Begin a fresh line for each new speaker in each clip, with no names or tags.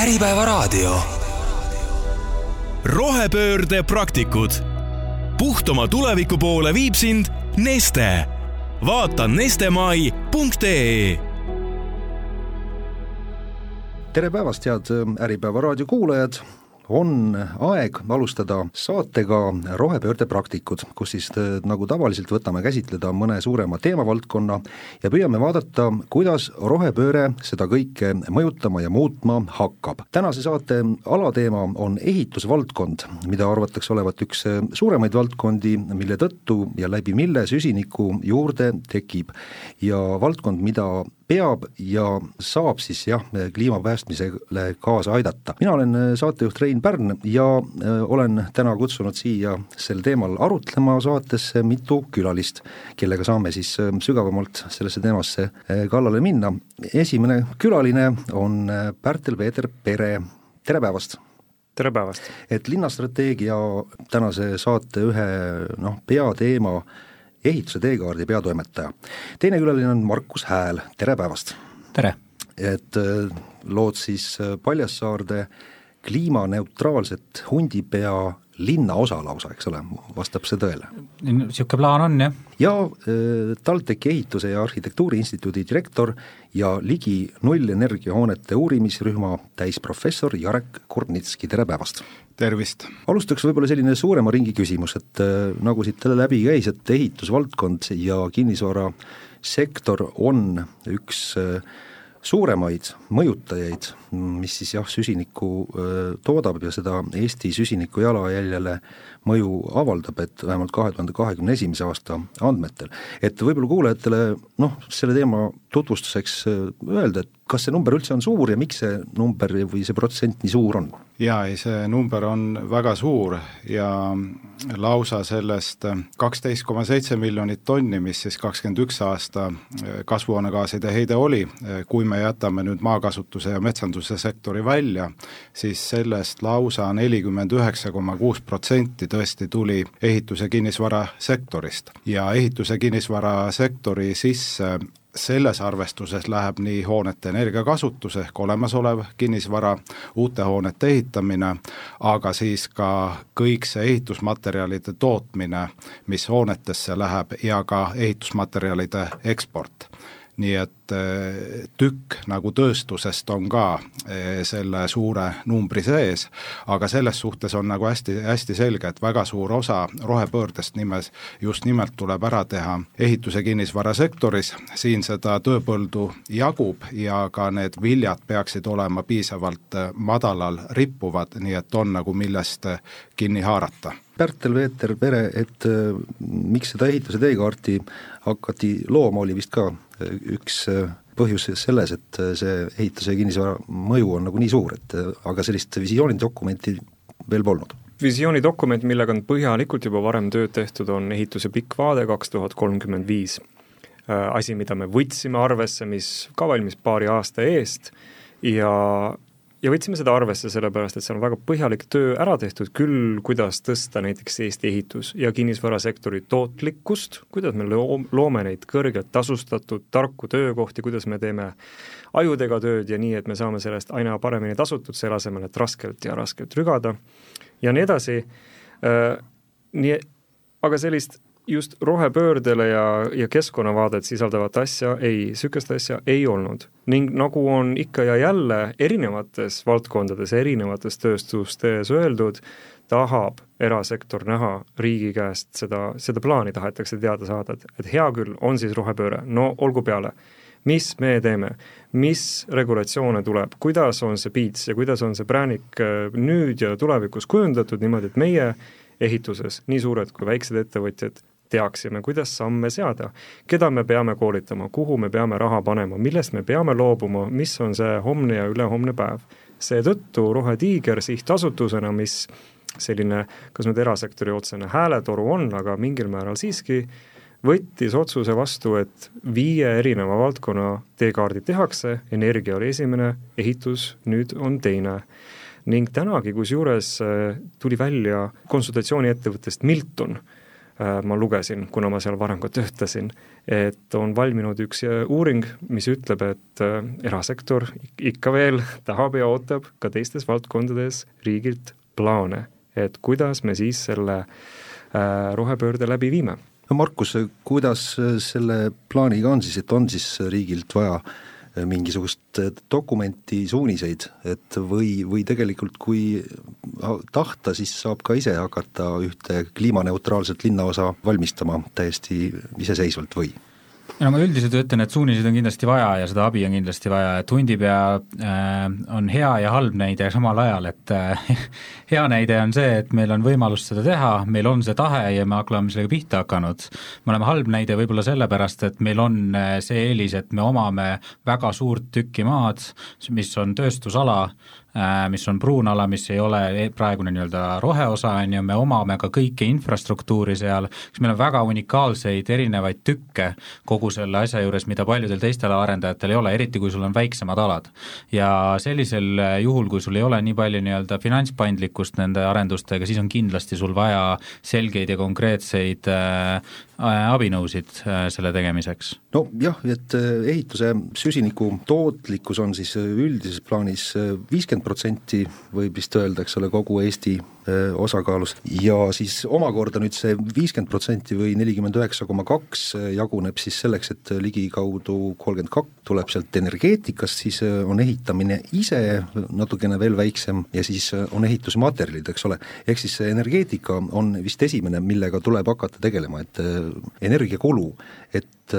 Äripäevaraadio.
rohepöörde praktikud. puhtama tuleviku poole viib sind Neste. vaata nestemai.ee
tere päevast, head Äripäeva raadio kuulajad, on aeg alustada saatega Rohepöörde praktikud, kus siis äh, nagu tavaliselt võtame käsitleda mõne suurema teemavaldkonna ja püüame vaadata, kuidas rohepööre seda kõike mõjutama ja muutma hakkab. tänase saate alateema on ehitusvaldkond, mida arvatakse olevat üks äh, suuremaid valdkondi, mille tõttu ja läbi mille süsinikku juurde tekib ja valdkond, mida peab ja saab siis jah, kliima päästmisele kaasa aidata. mina olen äh, saatejuht Rein Pärn ja äh, olen täna kutsunud siia sel teemal arutlema saatesse mitu külalist, kellega saame siis äh, sügavamalt sellesse teemasse kallale minna. esimene külaline on Pärtel-Peeter Pere, tere päevast!
tere päevast!
et linnastrateegia tänase saate ühe noh, peateema ehituse teekaardi peatoimetaja. teine külaline on Markus Hääl, tere päevast!
tere!
et äh, lood siis äh, Paljassaarde kliimaneutraalset Hundipea linnaosa lausa, eks ole, vastab see tõele?
niisugune plaan on, jah.
ja äh, TalTechi ehituse ja arhitektuuri instituudi direktor ja ligi nullenergiahoonete uurimisrühma täisprofessor Jarek Kurnitski, tere päevast!
tervist!
alustuseks võib-olla selline suurema ringi küsimus, et äh, nagu siit jälle läbi käis, et ehitusvaldkond ja kinnisvarasektor on üks äh, suuremaid mõjutajaid, mis siis jah, süsinikku toodab ja seda Eesti süsiniku jalajäljele mõju avaldab, et vähemalt kahe tuhande kahekümne esimese aasta andmetel. et võib-olla kuulajatele noh, selle teema tutvustuseks öelda, et kas see number üldse on suur ja miks see number või see protsent nii suur on?
Jaa, ei see number on väga suur ja lausa sellest kaksteist koma seitse miljonit tonni, mis siis kakskümmend üks aasta kasvuhoonegaaside heide oli, kui me jätame nüüd maakasutuse ja metsanduse sektori välja, siis sellest lausa nelikümmend üheksa koma kuus protsenti tõesti tuli ehitus- ja kinnisvarasektorist. ja ehitus- ja kinnisvarasektori sisse selles arvestuses läheb nii hoonete energiakasutus ehk olemasolev kinnisvara, uute hoonete ehitamine, aga siis ka kõik see ehitusmaterjalide tootmine, mis hoonetesse läheb ja ka ehitusmaterjalide eksport nii et eh, tükk nagu tööstusest on ka eh, selle suure numbri sees, aga selles suhtes on nagu hästi, hästi selge, et väga suur osa rohepöördest nimes, just nimelt tuleb ära teha ehituse kinnisvarasektoris, siin seda tööpõldu jagub ja ka need viljad peaksid olema piisavalt eh, madalal rippuvad, nii et on nagu millest kinni haarata.
Pärtel-Peeter Pere, et miks seda ehituse teekaarti hakati looma, oli vist ka üks äh, põhjus selles, et see ehituse ja kinnisvara mõju on nagu nii suur, et aga sellist visioonidokumenti veel polnud
visioonidokument, millega on põhjalikult juba varem tööd tehtud, on ehituse pikk vaade kaks tuhat kolmkümmend viis. asi, mida me võtsime arvesse, mis ka valmis paari aasta eest ja ja võtsime seda arvesse, sellepärast et seal on väga põhjalik töö ära tehtud küll, kuidas tõsta näiteks Eesti ehitus- ja kinnisvarasektori tootlikkust, kuidas me loo-, loome neid kõrgelt tasustatud tarku töökohti, kuidas me teeme ajudega tööd ja nii, et me saame sellest aina paremini tasutud, selle asemel, et raskelt ja raskelt rügada ja nii edasi. Äh,, nii, aga sellist just rohepöördele ja, ja keskkonnavaadet sisaldavat asja ei, niisugust asja ei olnud. ning nagu on ikka ja jälle erinevates valdkondades, erinevates tööstustes öeldud, tahab erasektor näha riigi käest seda, seda plaani tahetakse teada saada, et, et hea küll, on siis rohepööre, no olgu peale. Mis me teeme, mis regulatsioone tuleb, kuidas on see piits ja kuidas on see präänik äh, nüüd ja tulevikus kujundatud niimoodi, et meie ehituses, nii suured kui väiksed ettevõtjad, teaksime, kuidas samme seada. keda me peame koolitama, kuhu me peame raha panema, millest me peame loobuma, mis on see homne ja ülehomne päev. seetõttu Rohetiiger sihtasutusena, mis selline, kas nüüd erasektori otsene hääletoru on, aga mingil määral siiski, võttis otsuse vastu, et viie erineva valdkonna teekaardid tehakse, energia oli esimene, ehitus nüüd on teine ning tänagi kusjuures äh, tuli välja konsultatsiooniettevõttest Milton ma lugesin, kuna ma seal varem ka töötasin, et on valminud üks uuring, mis ütleb, et erasektor ikka veel tahab ja ootab ka teistes valdkondades riigilt plaane, et kuidas me siis selle rohepöörde läbi viime.
No Markus, kuidas selle plaaniga on siis, et on siis riigilt vaja mingisugust dokumenti, suuniseid, et või, või tegelikult kui tahta, siis saab ka ise hakata ühte kliimaneutraalset linnaosa valmistama täiesti iseseisvalt või?
No ma üldiselt ütlen, et suuniseid on kindlasti vaja ja seda abi on kindlasti vaja, et hundipea äh, on hea ja halb näide samal ajal, et äh, hea näide on see, et meil on võimalus seda teha, meil on see tahe ja me oleme sellega pihta hakanud. me oleme halb näide võib-olla sellepärast, et meil on äh, see eelis, et me omame väga suurt tükki maad, mis on tööstusala, mis on pruun ala, mis ei ole e-, praegune nii-öelda roheosa, on ju, me omame ka kõike infrastruktuuri seal, siis meil on väga unikaalseid erinevaid tükke kogu selle asja juures, mida paljudel teistel arendajatel ei ole, eriti kui sul on väiksemad alad. ja sellisel juhul, kui sul ei ole nii palju nii-öelda finantspaindlikkust nende arendustega, siis on kindlasti sul vaja selgeid ja konkreetseid äh, abinõusid äh, selle tegemiseks?
nojah, et ehituse süsiniku tootlikkus on siis üldises plaanis viiskümmend protsenti võib vist öelda, eks ole, kogu Eesti osakaalust ja siis omakorda nüüd see viiskümmend protsenti või nelikümmend üheksa koma kaks jaguneb siis selleks, et ligikaudu kolmkümmend kaks tuleb sealt energeetikast, siis on ehitamine ise natukene veel väiksem ja siis on ehitusmaterjalid, eks ole, ehk siis see energeetika on vist esimene, millega tuleb hakata tegelema, et energiakulu, et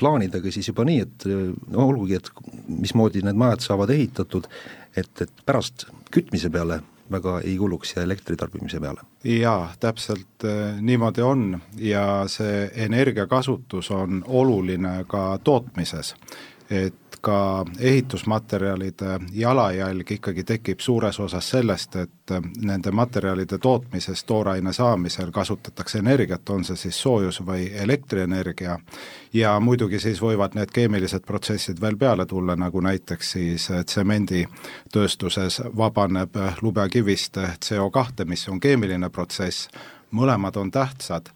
plaanidagi siis juba nii, et no olgugi, et mismoodi need majad saavad ehitatud, et, et pärast kütmise peale väga ei kuluks ja elektritarbimise peale.
jaa, täpselt äh, niimoodi on ja see energiakasutus on oluline ka tootmises. et ka ehitusmaterjalide jalajälg ikkagi tekib suures osas sellest, et nende materjalide tootmises tooraine saamisel kasutatakse energiat, on see siis soojus või elektrienergia, ja muidugi siis võivad need keemilised protsessid veel peale tulla, nagu näiteks siis tsemenditööstuses vabaneb lubekivist CO2, mis on keemiline protsess, mõlemad on tähtsad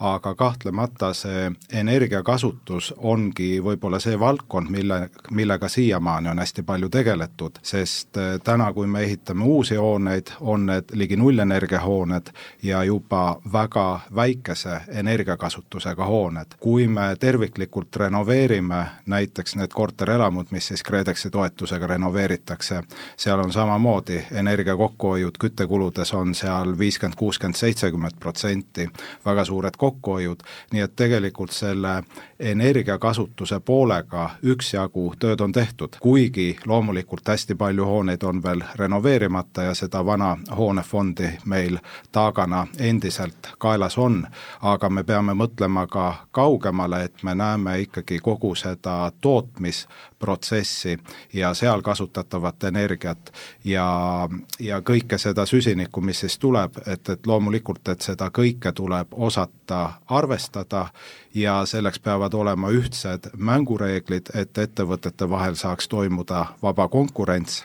aga kahtlemata see energiakasutus ongi võib-olla see valdkond, mille, millega siiamaani on hästi palju tegeletud, sest äh, täna, kui me ehitame uusi hooneid, on need ligi nullenergia hooned ja juba väga väikese energiakasutusega hooned. kui me terviklikult renoveerime näiteks need korterelamud, mis siis KredExi toetusega renoveeritakse, seal on samamoodi energia kokkuhoiud küttekuludes on seal viiskümmend, kuuskümmend, seitsekümmend protsenti, väga suured kokkuhoiud, nii et tegelikult selle energiakasutuse poolega üksjagu tööd on tehtud, kuigi loomulikult hästi palju hooneid on veel renoveerimata ja seda vana hoonefondi meil taagana endiselt kaelas on, aga me peame mõtlema ka kaugemale, et me näeme ikkagi kogu seda tootmisprotsessi ja seal kasutatavat energiat ja, ja kõike seda süsinikku, mis siis tuleb, et, et loomulikult, et seda kõike tuleb osata arvestada ja selleks peavad olema ühtsed mängureeglid, et ettevõtete vahel saaks toimuda vaba konkurents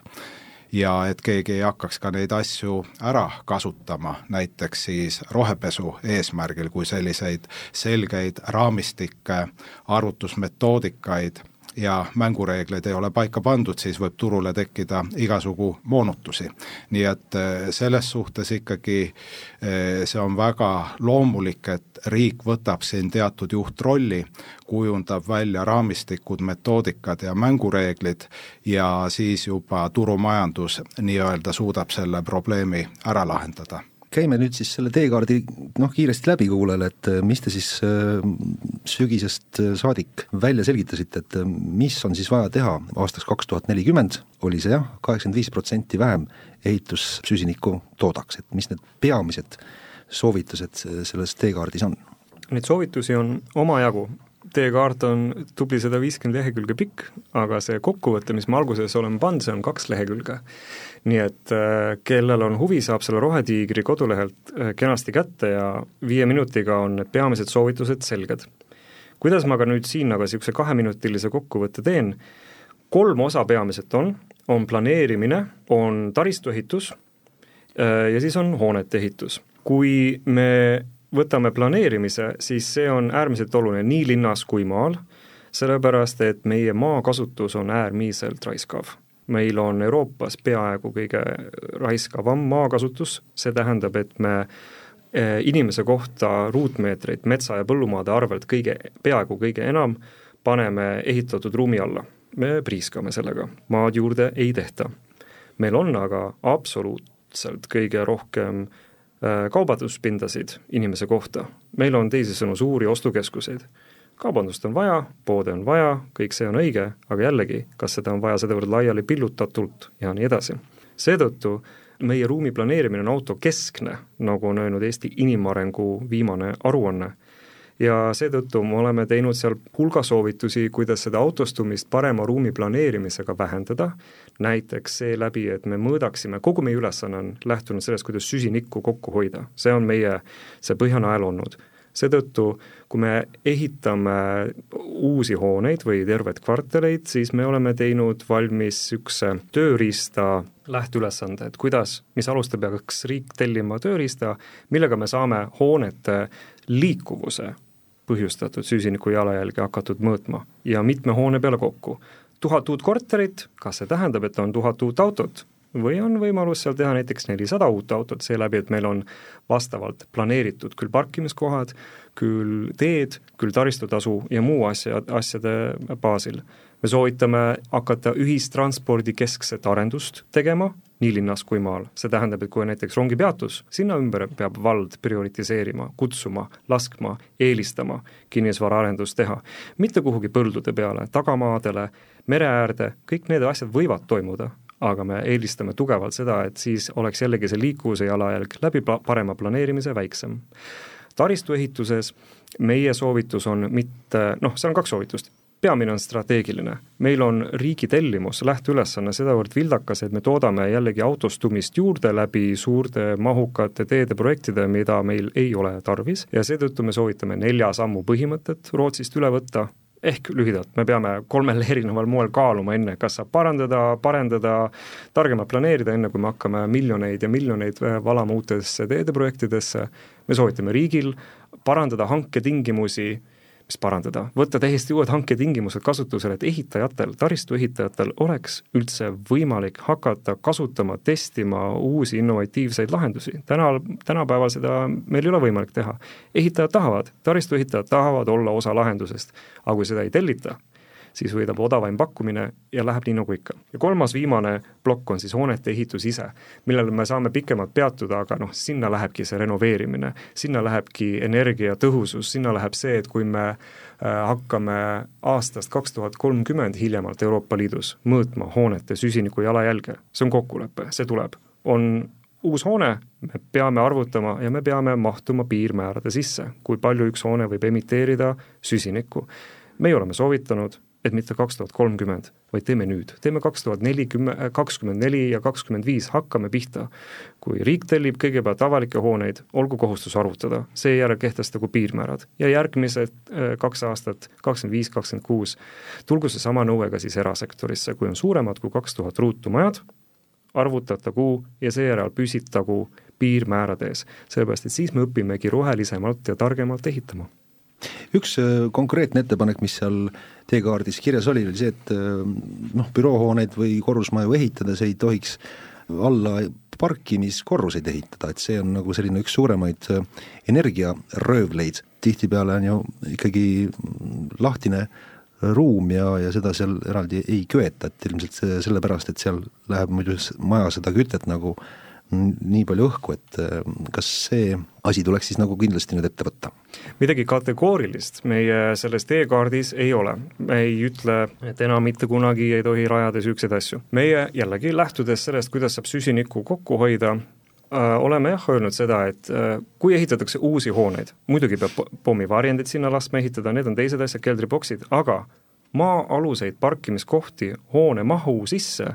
ja et keegi ei hakkaks ka neid asju ära kasutama, näiteks siis rohepesu eesmärgil, kui selliseid selgeid raamistikke, arvutusmetoodikaid ja mängureegleid ei ole paika pandud, siis võib turule tekkida igasugu moonutusi. nii et eh, selles suhtes ikkagi eh, see on väga loomulik, et riik võtab siin teatud juhtrolli, kujundab välja raamistikud, metoodikad ja mängureeglid ja siis juba turumajandus nii-öelda suudab selle probleemi ära lahendada
käime nüüd siis selle teekaardi noh, kiiresti läbi kuulajale, et äh, mis te siis äh, sügisest äh, saadik välja selgitasite, et mis on siis vaja teha aastaks kaks tuhat nelikümmend, oli see jah, kaheksakümmend viis protsenti vähem ehitussüsinikku toodaks, et mis need peamised soovitused selles teekaardis on?
Neid soovitusi on omajagu, teekaart on tubli sada viiskümmend lehekülge pikk, aga see kokkuvõte, mis me alguses oleme pannud, see on kaks lehekülge. Nii et äh, kellel on huvi, saab selle Rohetiigri kodulehelt äh, kenasti kätte ja viie minutiga on need peamised soovitused selged. kuidas ma ka nüüd siin aga niisuguse kaheminutilise kokkuvõtte teen, kolm osa peamiselt on, on planeerimine, on taristuehitus äh, ja siis on hoonete ehitus. kui me võtame planeerimise, siis see on äärmiselt oluline nii linnas kui maal, sellepärast et meie maakasutus on äärmiselt raiskav. Meil on Euroopas peaaegu kõige raiskavam maakasutus, see tähendab, et me eh, inimese kohta ruutmeetreid metsa- ja põllumaade arvelt kõige, peaaegu kõige enam paneme ehitatud ruumi alla. me priiskame sellega, maad juurde ei tehta. meil on aga absoluutselt kõige rohkem äh, kaubanduspindasid inimese kohta. meil on teisisõnu suuri ostukeskuseid. Kaubandust on vaja, poode on vaja, kõik see on õige, aga jällegi, kas seda on vaja sedavõrd laiali pillutatult ja nii edasi. seetõttu meie ruumi planeerimine on autokeskne, nagu on öelnud Eesti inimarengu viimane aruanne. Ja seetõttu me oleme teinud seal hulga soovitusi, kuidas seda autostumist parema ruumi planeerimisega vähendada, näiteks seeläbi, et me mõõdaksime, kogu meie ülesanne on lähtunud sellest, kuidas süsinikku kokku hoida, see on meie see põhjanael olnud seetõttu, kui me ehitame uusi hooneid või terveid kvartaleid, siis me oleme teinud valmis niisuguse tööriista lähteülesande, et kuidas, mis alustel peaks riik tellima tööriista, millega me saame hoonete liikuvuse põhjustatud süsiniku jalajälge hakatud mõõtma ja mitme hoone peale kokku. tuhat uut korterit, kas see tähendab, et on tuhat uut autot? Või on võimalus seal teha näiteks nelisada uut autot, seeläbi, et meil on vastavalt planeeritud küll parkimiskohad, küll teed, küll taristutasu ja muu asja, asjade baasil me soovitame hakata ühistranspordikeskset arendust tegema nii linnas kui maal, see tähendab, et kui on näiteks rongipeatus, sinna ümber peab vald prioritiseerima, kutsuma, laskma, eelistama kinnisvaraarendust teha. mitte kuhugi põldude peale, tagamaadele, mere äärde, kõik need asjad võivad toimuda, aga me eelistame tugevalt seda, et siis oleks jällegi see liikuvuse jalajälg läbi parema planeerimise väiksem taristuehituses meie soovitus on mitte, noh, seal on kaks soovitust, peamine on strateegiline. meil on riigi tellimus, lähteülesanne sedavõrd vildakas, et me toodame jällegi autostumist juurde läbi suurte mahukate teedeprojektide, mida meil ei ole tarvis ja seetõttu me soovitame nelja sammu põhimõtet Rootsist üle võtta, ehk lühidalt, me peame kolmel erineval moel kaaluma enne, kas saab parandada, parendada, targemalt planeerida, enne kui me hakkame miljoneid ja miljoneid valama uutesse teedeprojektidesse, me soovitame riigil parandada hanketingimusi mis parandada, võtta täiesti uued hanketingimused kasutusele, et ehitajatel, taristuehitajatel oleks üldse võimalik hakata kasutama, testima uusi innovatiivseid lahendusi. täna, tänapäeval seda meil ei ole võimalik teha. ehitajad tahavad, taristuehitajad tahavad olla osa lahendusest, aga kui seda ei tellita, siis võidab odavaim pakkumine ja läheb nii nagu ikka. ja kolmas viimane plokk on siis hoonete ehitus ise, millele me saame pikemalt peatuda, aga noh, sinna lähebki see renoveerimine, sinna lähebki energiatõhusus, sinna läheb see, et kui me äh, hakkame aastast kaks tuhat kolmkümmend hiljemalt Euroopa Liidus mõõtma hoonete süsiniku jalajälge, see on kokkulepe, see tuleb, on uus hoone, me peame arvutama ja me peame mahtuma piirmäärade sisse, kui palju üks hoone võib emiteerida süsinikku. meie oleme soovitanud et mitte kaks tuhat kolmkümmend, vaid teeme nüüd, teeme kaks tuhat nelikümmend, äh, kakskümmend neli ja kakskümmend viis, hakkame pihta. kui riik tellib kõigepealt avalikke hooneid, olgu kohustus arvutada, seejärel kehtestagu piirmäärad. Ja järgmised äh, kaks aastat, kakskümmend viis, kakskümmend kuus, tulgu seesama nõue ka siis erasektorisse, kui on suuremad kui kaks tuhat ruutu majad, arvutatagu ja seejärel püsitagu piirmäärade ees, sellepärast et siis me õpimegi rohelisemalt ja targemalt ehitama
üks äh, konkreetne ettepanek, mis seal teekaardis kirjas oli, oli see, et äh, noh, büroohooneid või korrusmaju ehitades ei tohiks alla parkimiskorruseid ehitada, et see on nagu selline üks suuremaid äh, energiaröövleid, tihtipeale on ju ikkagi lahtine ruum ja, ja seda seal eraldi ei köeta, et ilmselt sellepärast, et seal läheb muidu maja seda kütet nagu nii palju õhku, et kas see asi tuleks siis nagu kindlasti nüüd ette võtta?
midagi kategoorilist meie selles teekaardis ei ole. me ei ütle, et enam mitte kunagi ei tohi rajada niisuguseid asju. meie jällegi, lähtudes sellest, kuidas saab süsinikku kokku hoida, äh, oleme jah öelnud seda, et äh, kui ehitatakse uusi hooneid, muidugi peab pommivarjendid sinna laskma ehitada, need on teised asjad, keldriboksid, aga maa-aluseid parkimiskohti hoone mahu sisse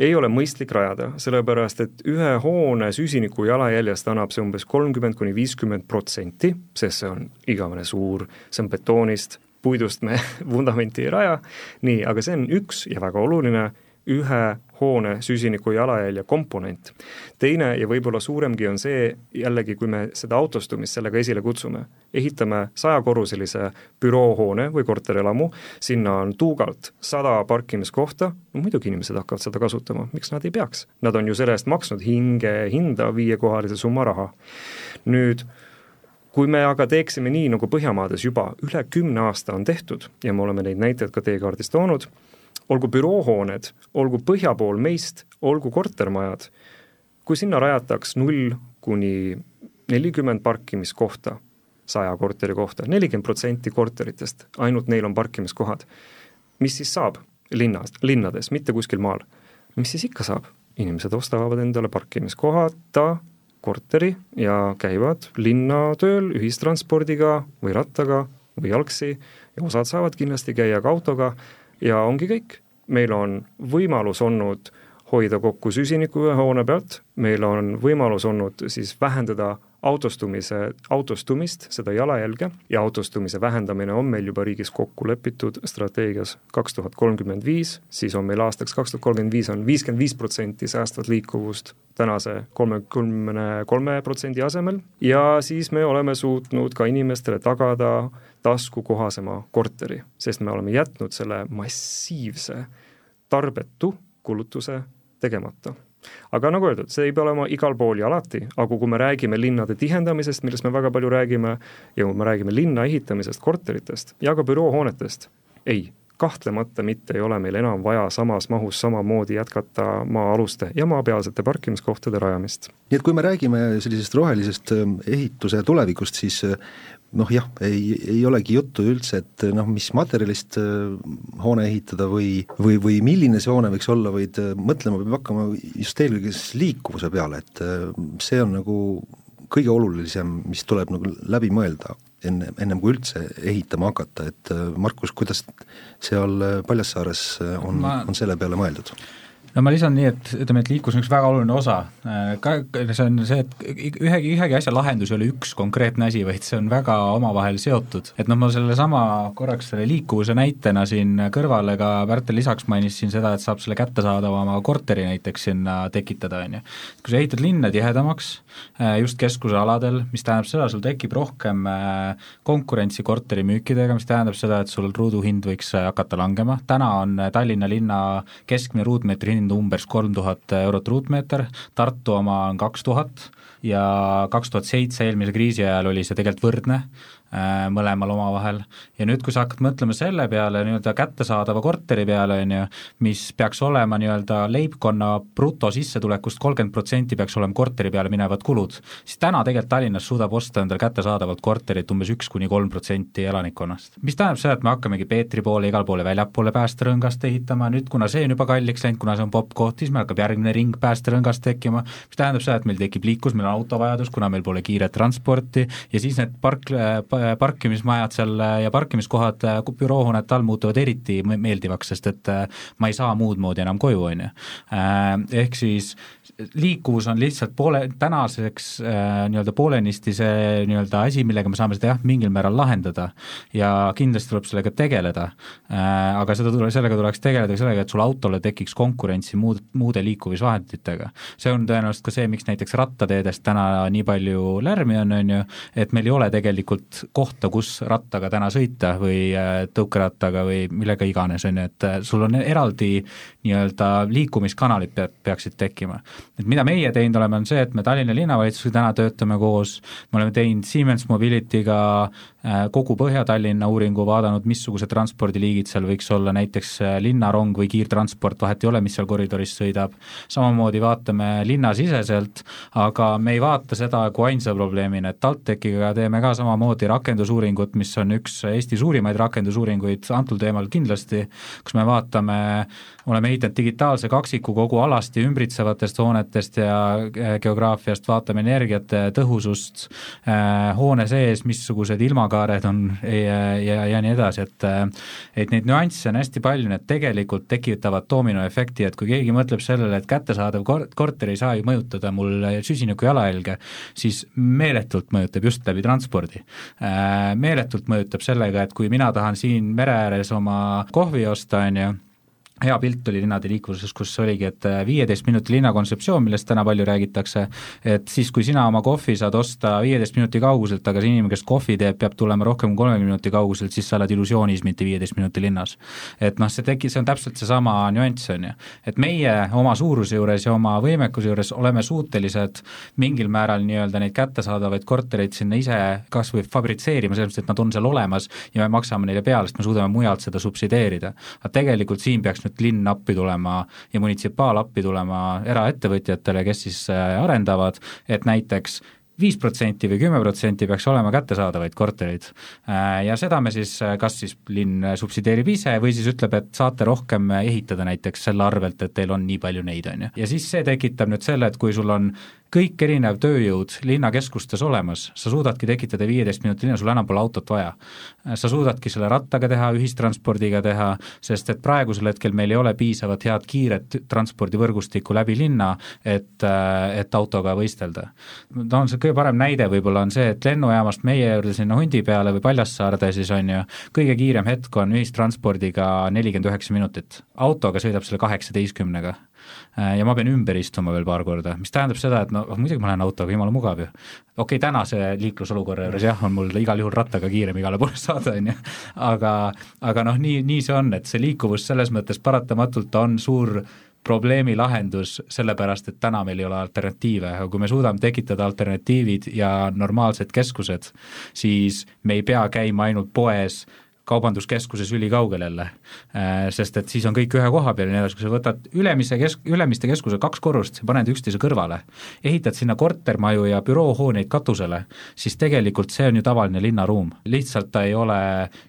ei ole mõistlik rajada, sellepärast et ühe hoone süsiniku jalajäljest annab see umbes kolmkümmend kuni viiskümmend protsenti, sest see on igavene suur, see on betoonist, puidust me vundamenti ei raja, nii, aga see on üks ja väga oluline, ühe hoone süsiniku jalajälje komponent. teine ja võib-olla suuremgi on see jällegi, kui me seda autostumist sellega esile kutsume, ehitame sajakorruselise büroohoone või korterelamu, sinna on tuugalt sada parkimiskohta, no muidugi inimesed hakkavad seda kasutama, miks nad ei peaks? Nad on ju selle eest maksnud hinge hinda viiekohalise summa raha. nüüd kui me aga teeksime nii, nagu Põhjamaades juba üle kümne aasta on tehtud ja me oleme neid näiteid ka teekaardis toonud, olgu büroohooned, olgu põhja pool meist, olgu kortermajad, kui sinna rajataks null kuni nelikümmend parkimiskohta saja korteri kohta, nelikümmend protsenti korteritest, ainult neil on parkimiskohad, mis siis saab linnas, linnades, mitte kuskil maal? mis siis ikka saab? inimesed ostavad endale parkimiskohata korteri ja käivad linna tööl ühistranspordiga või rattaga või jalgsi ja osad saavad kindlasti käia ka autoga ja ongi kõik. meil on võimalus olnud hoida kokku süsinikku ühe hoone pealt, meil on võimalus olnud siis vähendada autostumise, autostumist, seda jalajälge. Ja autostumise vähendamine on meil juba riigis kokku lepitud strateegias kaks tuhat kolmkümmend viis, siis on meil aastaks kaks tuhat kolmkümmend viis on viiskümmend viis protsenti säästvat liikuvust tänase kolmekümne kolme protsendi asemel. Ja siis me oleme suutnud ka inimestele tagada taskukohasema korteri, sest me oleme jätnud selle massiivse tarbetu kulutuse tegemata aga nagu öeldud, see ei pea olema igal pool ja alati, aga kui me räägime linnade tihendamisest, millest me väga palju räägime, ja kui me räägime linna ehitamisest, korteritest ja ka büroohoonetest, ei, kahtlemata mitte ei ole meil enam vaja samas mahus samamoodi jätkata maa-aluste ja maapealsete parkimiskohtade rajamist.
nii et kui me räägime sellisest rohelisest ähm, ehituse tulevikust, siis noh jah, ei, ei olegi juttu üldse, et noh, mis materjalist äh, hoone ehitada või, või, või milline see hoone võiks olla, vaid äh, mõtlema peab hakkama just eelkõige siis liikuvuse peale, et äh, see on nagu kõige olulisem, mis tuleb nagu läbi mõelda enne, ennem kui üldse ehitama hakata, et Markus, kuidas seal Paljassaares on Ma..., on selle peale mõeldud?
No ma lisan nii, et ütleme, et liiklus on üks väga oluline osa, äh, ka see on see, et ühegi, ühegi asja lahendus ei ole üks konkreetne asi, vaid see on väga omavahel seotud. et noh, ma sellesama korraks selle liikuvuse näitena siin kõrvale ka Pärtel lisaks mainis siin seda, et saab selle kättesaadavama korteri näiteks sinna tekitada, on ju. kui sa ehitad linna tihedamaks, äh, just keskusealadel, mis tähendab seda, sul tekib rohkem äh, konkurentsi korterimüükidega, mis tähendab seda, et sul ruuduhind võiks hakata langema, täna on Tallinna linna keskmine ruutmeetri hind hind umbes kolm tuhat eurot ruutmeeter, Tartu oma on kaks tuhat ja kaks tuhat seitse, eelmise kriisi ajal oli see tegelikult võrdne, mõlemal omavahel. ja nüüd, kui sa hakkad mõtlema selle peale, nii-öelda kättesaadava korteri peale, on ju, mis peaks olema nii-öelda leibkonna brutosissetulekust kolmkümmend protsenti peaks olema korteri peale minevad kulud, siis täna tegelikult Tallinnas suudab osta endale kättesaadavalt korterit umbes üks kuni kolm protsenti elanikkonnast. mis tähendab seda, et me hakkamegi Peetri poole, igale poole väljapoole päästerõngast ehitama, nüüd kuna see on juba kalliks läinud, kuna see on popp koht, siis meil hakkab järgmine ring päästerõngast tekkima, mis tähendab seda, et meil tekib liiklus, meil on autovajadus, kuna meil pole kiiret transporti ja siis need park, parkimismajad seal ja parkimiskohad büroohoonete all muutuvad eriti meeldivaks, sest et äh, ma ei saa muud moodi enam koju, on ju. Äh, ehk siis liikuvus on lihtsalt poole, tänaseks äh, nii-öelda poolenisti see nii-öelda asi, millega me saame seda jah, mingil määral lahendada ja kindlasti tuleb sellega tegeleda äh,, aga seda tule, sellega tuleks tegeleda sellega, et sul autole tekiks konkurentsi muud, muude liikumisvahenditega. see on tõenäoliselt ka see, miks näiteks rattateedest täna nii palju lärmi on, on ju, et meil ei ole tegelikult kohta, kus rattaga täna sõita või äh, tõukerattaga või millega iganes, on ju, et äh, sul on eraldi nii-öelda liikumiskanalid peab, peaksid tekkima. Et mida meie teinud oleme, on see, et me Tallinna linnavalitsusega täna töötame koos, me oleme teinud Siemens Mobility'ga äh, kogu Põhja-Tallinna uuringu, vaadanud, missugused transpordiliigid seal võiks olla, näiteks linnarong või kiirtransport, vahet ei ole, mis seal koridoris sõidab, samamoodi vaatame linnasiseselt, aga me ei vaata seda kui ainsa probleemina, et TalTechiga teeme ka samamoodi rakendusuuringut, mis on üks Eesti suurimaid rakendusuuringuid antud teemal kindlasti, kus me vaatame, oleme ehitanud digitaalse kaksiku kogu alasti ümbritsevatest hoonetest ja äh, geograafiast, vaatame energiate tõhusust äh, hoone sees, missugused ilmakaared on ja, ja, ja nii edasi, et äh, et neid nüansse on hästi palju, need tegelikult tekitavad doominoefekti, et kui keegi mõtleb sellele, et kättesaadav kor-, korter ei saa ju mõjutada mul süsiniku jalajälge, siis meeletult mõjutab just läbi transpordi. Meeletult mõjutab sellega, et kui mina tahan siin mere ääres oma kohvi osta, on ju, hea pilt oli linnade liikluses, kus oligi, et äh, viieteist minuti linna kontseptsioon, millest täna palju räägitakse, et siis, kui sina oma kohvi saad osta viieteist minuti kauguselt, aga see inimene, kes kohvi teeb, peab tulema rohkem kui kolmekümne minuti kauguselt, siis sa oled illusioonis, mitte viieteist minuti linnas. et noh, see tegi, see on täpselt seesama nüanss, on ju. et meie oma suuruse juures ja oma võimekuse juures oleme suutelised mingil määral nii-öelda neid kättesaadavaid kortereid sinna ise kas või fabritseerima, selles mõttes, et nad on seal olemas ja me maksame neile peale, sest me suudame mujalt seda subsideerida. aga tegelikult siin peaks nüüd et linn appi tulema ja munitsipaal appi tulema eraettevõtjatele, kes siis äh, arendavad, et näiteks viis protsenti või kümme protsenti peaks olema kättesaadavaid korterid. Äh, ja seda me siis, äh, kas siis linn subsideerib ise või siis ütleb, et saate rohkem ehitada näiteks selle arvelt, et teil on nii palju neid, on ju. ja siis see tekitab nüüd selle, et kui sul on kõik erinev tööjõud linnakeskustes olemas, sa suudadki tekitada viieteist minuti linna, sul enam pole autot vaja. sa suudadki selle rattaga teha, ühistranspordiga teha, sest et praegusel hetkel meil ei ole piisavat head kiiret transpordivõrgustikku läbi linna, et, et autoga võistelda. no see kõige parem näide võib-olla on see, et lennujaamast meie juurde sinna Hundi peale või Paljassaarde siis on ju, kõige kiirem hetk on ühistranspordiga nelikümmend üheksa minutit. autoga sõidab selle kaheksateistkümnega ja ma pean ümber istuma veel paar korda, mis tähendab seda, et no muidugi ma lähen autoga, jumala mugav ju. okei okay,, tänase liiklusolukorra juures jah, on mul igal juhul rattaga kiirem igale poole saada, on ju, aga, aga noh, nii, nii see on, et see liikuvus selles mõttes paratamatult on suur probleemi lahendus, sellepärast et täna meil ei ole alternatiive, aga kui me suudame tekitada alternatiivid ja normaalsed keskused, siis me ei pea käima ainult poes kaubanduskeskuses ülikaugel jälle. Äh, sest et siis on kõik ühe koha peal ja nii edasi, kui sa võtad Ülemise kesk-, Ülemiste keskuse kaks korrust, paned üksteise kõrvale, ehitad sinna kortermaju ja büroohooneid katusele, siis tegelikult see on ju tavaline linnaruum. lihtsalt ta ei ole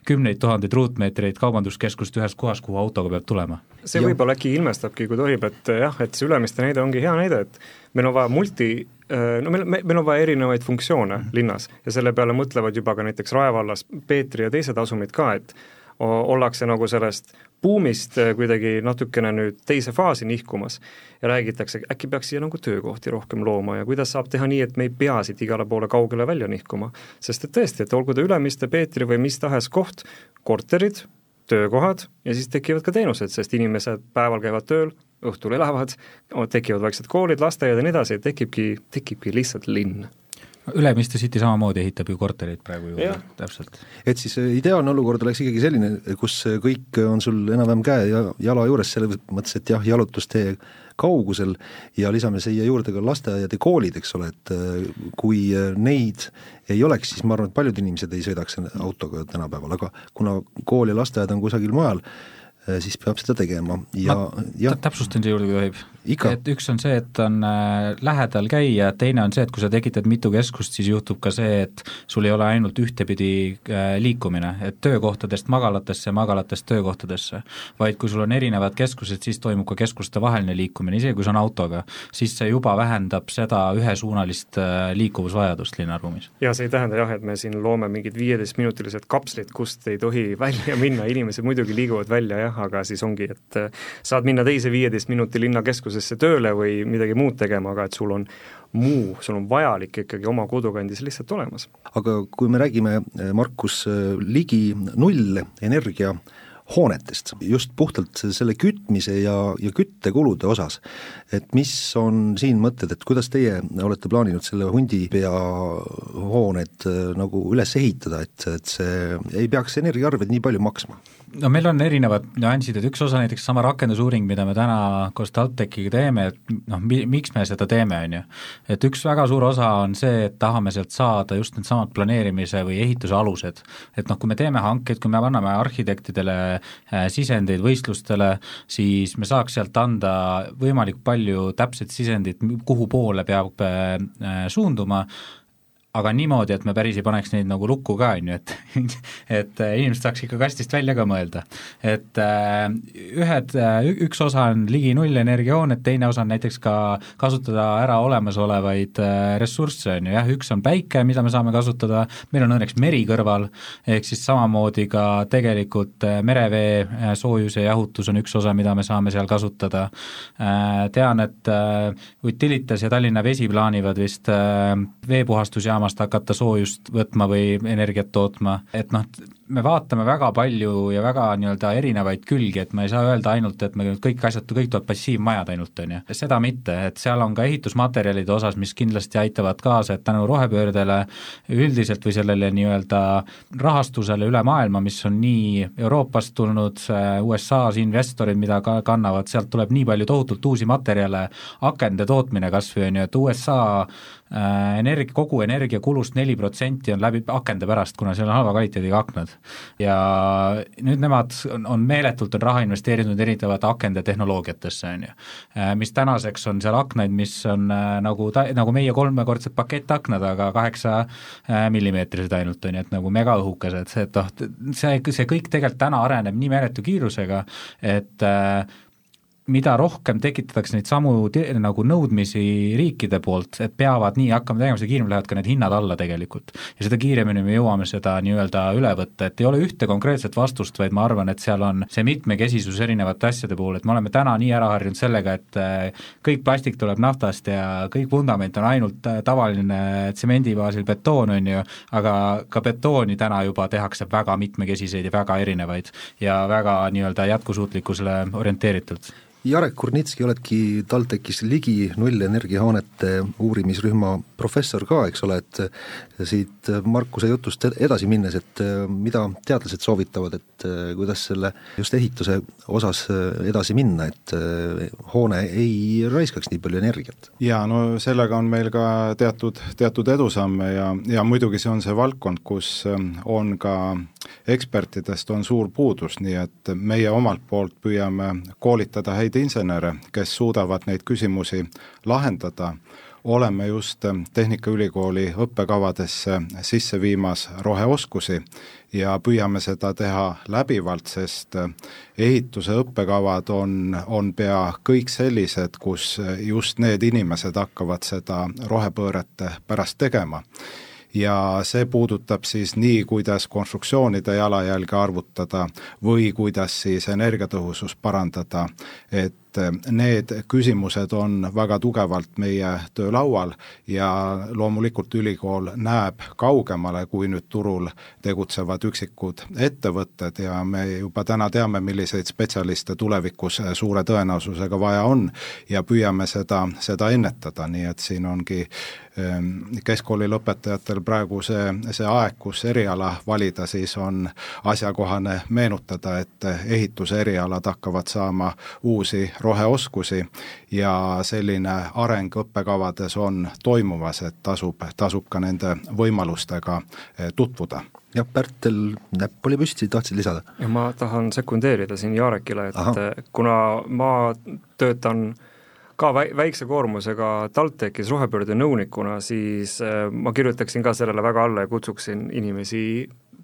kümneid tuhandeid ruutmeetreid kaubanduskeskust ühes kohas, kuhu autoga peab tulema.
see võib-olla äkki ilmestabki, kui tohib, et jah, et see Ülemiste näide ongi hea näide, et meil on vaja multi no meil, meil on vaja erinevaid funktsioone mm -hmm. linnas ja selle peale mõtlevad juba ka näiteks Rae vallas Peetri ja teised asumid ka, et ollakse nagu sellest buumist äh, kuidagi natukene nüüd teise faasi nihkumas ja räägitakse, äkki peaks siia nagu töökohti rohkem looma ja kuidas saab teha nii, et me ei pea siit igale poole kaugele välja nihkuma. sest et tõesti, et olgu ta Ülemiste, Peetri või mis tahes koht, korterid, töökohad ja siis tekivad ka teenused, sest inimesed päeval käivad tööl, õhtul elavad, tekivad vaiksed koolid, lasteaiad ja nii edasi, tekibki, tekibki lihtsalt linn
Ülemiste City samamoodi ehitab ju kortereid praegu juurde, täpselt.
et siis äh, ideaalne olukord oleks ikkagi selline, kus kõik on sul enam-vähem käe ja jala juures, selles mõttes, et jah, jalutustee kaugusel ja lisame siia juurde ka lasteaiad ja koolid, eks ole, et äh, kui äh, neid ei oleks, siis ma arvan, et paljud inimesed ei sõidaks autoga tänapäeval, aga kuna kool ja lasteaed on kusagil mujal, Äh, siis peab seda tegema ja
ja täpsustan siia juurde, kui tohib. Et üks on see, et on äh, lähedal käia, teine on see, et kui sa tekitad mitu keskust, siis juhtub ka see, et sul ei ole ainult ühtepidi äh, liikumine, et töökohtadest magalatesse, magalatest töökohtadesse, vaid kui sul on erinevad keskused, siis toimub ka keskuste vaheline liikumine, isegi kui see on autoga, siis see juba vähendab seda ühesuunalist liikuvusvajadust linnaruumis.
ja see ei tähenda jah, et me siin loome mingid viieteistminutilised kapslid, kust ei tohi välja minna, inimesed muidugi liiguvad välja jah, aga siis ongi, et äh, saad minna teise viieteist minuti linnakeskusesse tööle või midagi muud tegema, aga et sul on muu, sul on vajalik ikkagi oma kodukandis lihtsalt olemas.
aga kui me räägime, äh, Markus, äh, ligi nullenergia hoonetest, just puhtalt selle kütmise ja, ja küttekulude osas. et mis on siin mõtted, et kuidas teie olete plaaninud selle hundipea hooned nagu üles ehitada, et, et see ei peaks energiaarveid nii palju maksma?
no meil on erinevad nüansid, et üks osa näiteks sama rakendusuuring, mida me täna koos TalTechiga teeme, et noh, mi-, miks me seda teeme, on ju. et üks väga suur osa on see, et tahame sealt saada just needsamad planeerimise või ehituse alused. et noh, kui me teeme hankeid, kui me anname arhitektidele äh, sisendeid võistlustele, siis me saaks sealt anda võimalikult palju täpset sisendit, kuhu poole peab äh, suunduma, aga niimoodi, et me päris ei paneks neid nagu lukku ka, on ju, et et äh, inimesed saaks ikka kastist välja ka mõelda. et äh, ühed, äh, üks osa on ligi nullenergiahooned, teine osa on näiteks ka kasutada ära olemasolevaid ressursse, on ju, jah, üks on päike, mida me saame kasutada, meil on õnneks meri kõrval, ehk siis samamoodi ka tegelikult merevee soojuse jahutus on üks osa, mida me saame seal kasutada. Tean, et Utilitas ja Tallinna Vesi plaanivad vist veepuhastusjaamast hakata soojust võtma või energiat tootma, et noh, me vaatame väga palju ja väga nii-öelda erinevaid külgi, et me ei saa öelda ainult, et me kõik asjad, kõik tuleb passiivmajad ainult, on ju. seda mitte, et seal on ka ehitusmaterjalide osas, mis kindlasti aitavad kaasa, et tänu rohepöördele üldiselt või sellele nii-öelda rahastusele üle maailma, mis on nii Euroopast tulnud, USA-s investorid, mida ka kannavad, sealt tuleb nii palju tohutult uusi materjale, akende tootmine kas või on ju, et USA Äh, energia, kogu energiakulust neli protsenti on läbi akende pärast, kuna seal on halva kvaliteediga aknad. Ja nüüd nemad on, on meeletult on raha investeerinud erinevate akende tehnoloogiatesse, on ju. Äh, mis tänaseks on seal aknaid, mis on äh, nagu ta-, nagu meie kolmekordsed pakettaknad, aga kaheksa millimeetrised ainult, on ju, et nagu megaõhukesed, et noh, see, see kõik tegelikult täna areneb nii meeletu kiirusega, et äh, mida rohkem tekitatakse neid samu nagu nõudmisi riikide poolt, et peavad nii hakkama tegema, seda kiiremini lähevad ka need hinnad alla tegelikult. ja seda kiiremini me jõuame seda nii-öelda üle võtta, et ei ole ühte konkreetset vastust, vaid ma arvan, et seal on see mitmekesisus erinevate asjade puhul, et me oleme täna nii ära harjunud sellega, et äh, kõik plastik tuleb naftast ja kõik vundament on ainult äh, tavaline tsemendi baasil betoon, on ju, aga ka betooni täna juba tehakse väga mitmekesiseid ja väga erinevaid ja väga nii-öelda jätkusuutlikkusele orienteeritult
Jarek Kurnitski, oledki TalTechis ligi nullenergiahoonete uurimisrühma professor ka, eks ole, et siit Markuse jutust edasi minnes, et mida teadlased soovitavad, et kuidas selle just ehituse osas edasi minna, et hoone ei raiskaks nii palju energiat?
jaa, no sellega on meil ka teatud, teatud edusamme ja, ja muidugi see on see valdkond, kus on ka ekspertidest on suur puudus, nii et meie omalt poolt püüame koolitada häid insenere, kes suudavad neid küsimusi lahendada, oleme just Tehnikaülikooli õppekavadesse sisse viimas roheoskusi ja püüame seda teha läbivalt, sest ehituse õppekavad on, on pea kõik sellised, kus just need inimesed hakkavad seda rohepööret pärast tegema ja see puudutab siis nii, kuidas konstruktsioonide jalajälge arvutada või kuidas siis energiatõhusust parandada, et need küsimused on väga tugevalt meie töölaual ja loomulikult ülikool näeb kaugemale, kui nüüd turul tegutsevad üksikud ettevõtted ja me juba täna teame, milliseid spetsialiste tulevikus suure tõenäosusega vaja on ja püüame seda, seda ennetada, nii et siin ongi keskkooli lõpetajatel praegu see, see aeg, kus eriala valida, siis on asjakohane meenutada, et ehituse erialad hakkavad saama uusi roheoskusi ja selline areng õppekavades on toimumas, et tasub, tasub ka nende võimalustega eh, tutvuda
jah, Pärtel näpp oli püsti, tahtsid lisada?
ja ma tahan sekundeerida siin Jarekile, et Aha. kuna ma töötan äh, ka väi-, väikse koormusega TalTechis rohepöörde nõunikuna, siis äh, ma kirjutaksin ka sellele väga alla ja kutsuksin inimesi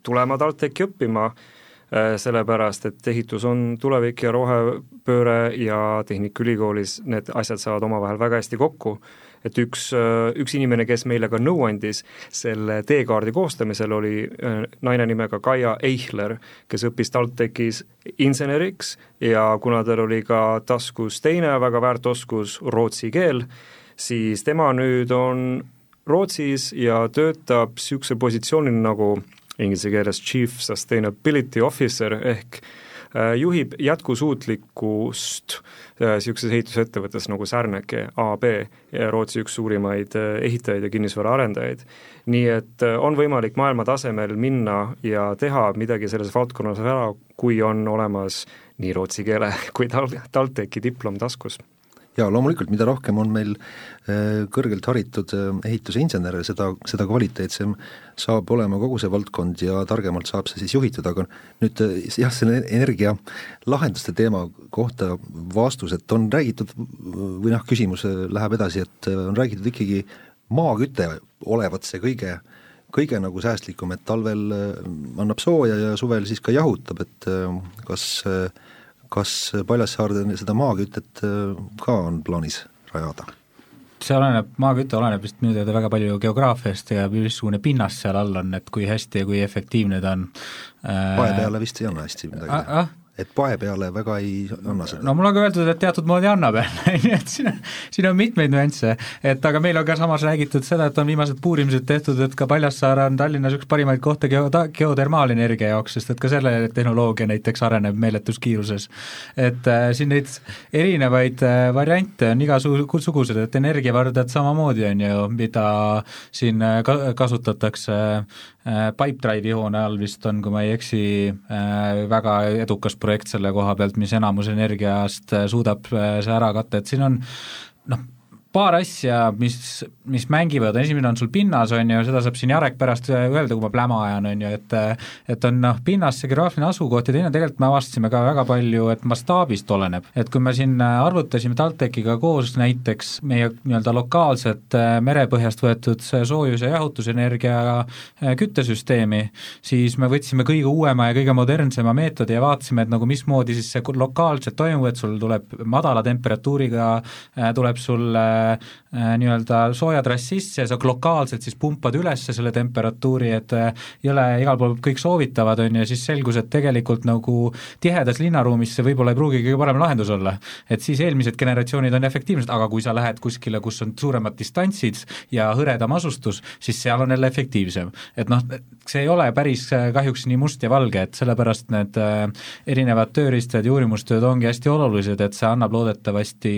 tulema TalTechi õppima, äh, sellepärast et ehitus on tulevik ja rohepööre ja Tehnikaülikoolis need asjad saavad omavahel väga hästi kokku et üks, äh, üks inimene, kes meile ka nõu andis selle teekaardi koostamisel, oli äh, naine nimega Kaia Eichler, kes õppis TalTechis inseneriks ja kuna tal oli ka taskus teine väga väärt oskus, rootsi keel, siis tema nüüd on Rootsis ja töötab niisuguse positsioonil nagu inglise keeles Chief Sustainability Officer ehk äh, juhib jätkusuutlikkust äh, niisuguses ehitusettevõttes nagu Särneke AB, Rootsi üks suurimaid äh, ehitajaid ja kinnisvaraarendajaid. nii et äh, on võimalik maailma tasemel minna ja teha midagi selles valdkonnas ära, kui on olemas nii rootsi keele kui tal-, TalTechi diplom taskus
jaa, loomulikult, mida rohkem on meil äh, kõrgelt haritud äh, ehituse insenere, seda, seda kvaliteetsem saab olema kogu see valdkond ja targemalt saab see siis juhitud, aga nüüd äh, jah, selle energialahenduste teema kohta vastus, et on räägitud või noh, küsimus läheb edasi, et on räägitud ikkagi maaküte olevat see kõige kõige nagu säästlikum, et talvel annab sooja ja suvel siis ka jahutab, et kas äh, kas Paljassaarde seda maakütet äh, ka on plaanis rajada?
see oleneb, maaküte oleneb vist minu teada väga palju geograafiast ja missugune pinnas seal all on, et kui hästi ja kui efektiivne ta on.
pae peale vist ei anna hästi midagi
ah,. ah,
et pae peale väga ei anna seda?
no mulle on ka öeldud, et teatud moodi annab nii et siin on, siin on mitmeid nüansse, et aga meil on ka samas räägitud seda, et on viimased puurimised tehtud, et ka Paljassaare on Tallinnas üks parimaid kohti geo-, geotermaalenergia jaoks, sest et ka selle tehnoloogia näiteks areneb meeletus kiiruses. et äh, siin neid erinevaid äh, variante on igasugused, et energiavardad samamoodi on ju, mida siin äh, ka-, kasutatakse äh, Pipedrive'i hoone all vist on, kui ma ei eksi äh,, väga edukas projekt selle koha pealt, mis enamus energiast äh, suudab äh, see ära katta, et siin on noh, paar asja, mis, mis mängivad, esimene on sul pinnas, on ju, seda saab siin Jarek pärast öelda, kui ma pläma ajan, on ju, et et on noh, pinnas see geograafiline asukoht ja teine tegelikult me avastasime ka väga palju, et mastaabist oleneb. et kui me siin arvutasime TalTechiga koos näiteks meie nii-öelda lokaalset merepõhjast võetud soojus- ja jahutusenergia küttesüsteemi, siis me võtsime kõige uuema ja kõige modernsema meetodi ja vaatasime, et nagu mismoodi siis see lokaalselt toimub, et sul tuleb madala temperatuuriga, tuleb sul äh, nii-öelda soojatrass sisse ja sa lokaalselt siis pumpad üles selle temperatuuri, et äh, ei ole igal pool kõik soovitavad, on ju, ja siis selgus, et tegelikult nagu tihedas linnaruumis see võib-olla ei pruugi kõige parem lahendus olla. et siis eelmised generatsioonid on efektiivsed, aga kui sa lähed kuskile, kus on suuremad distantsid ja hõredam asustus, siis seal on jälle efektiivsem. et noh, see ei ole päris äh, kahjuks nii must ja valge, et sellepärast need äh, erinevad tööriistad ja uurimustööd ongi hästi olulised, et see annab loodetavasti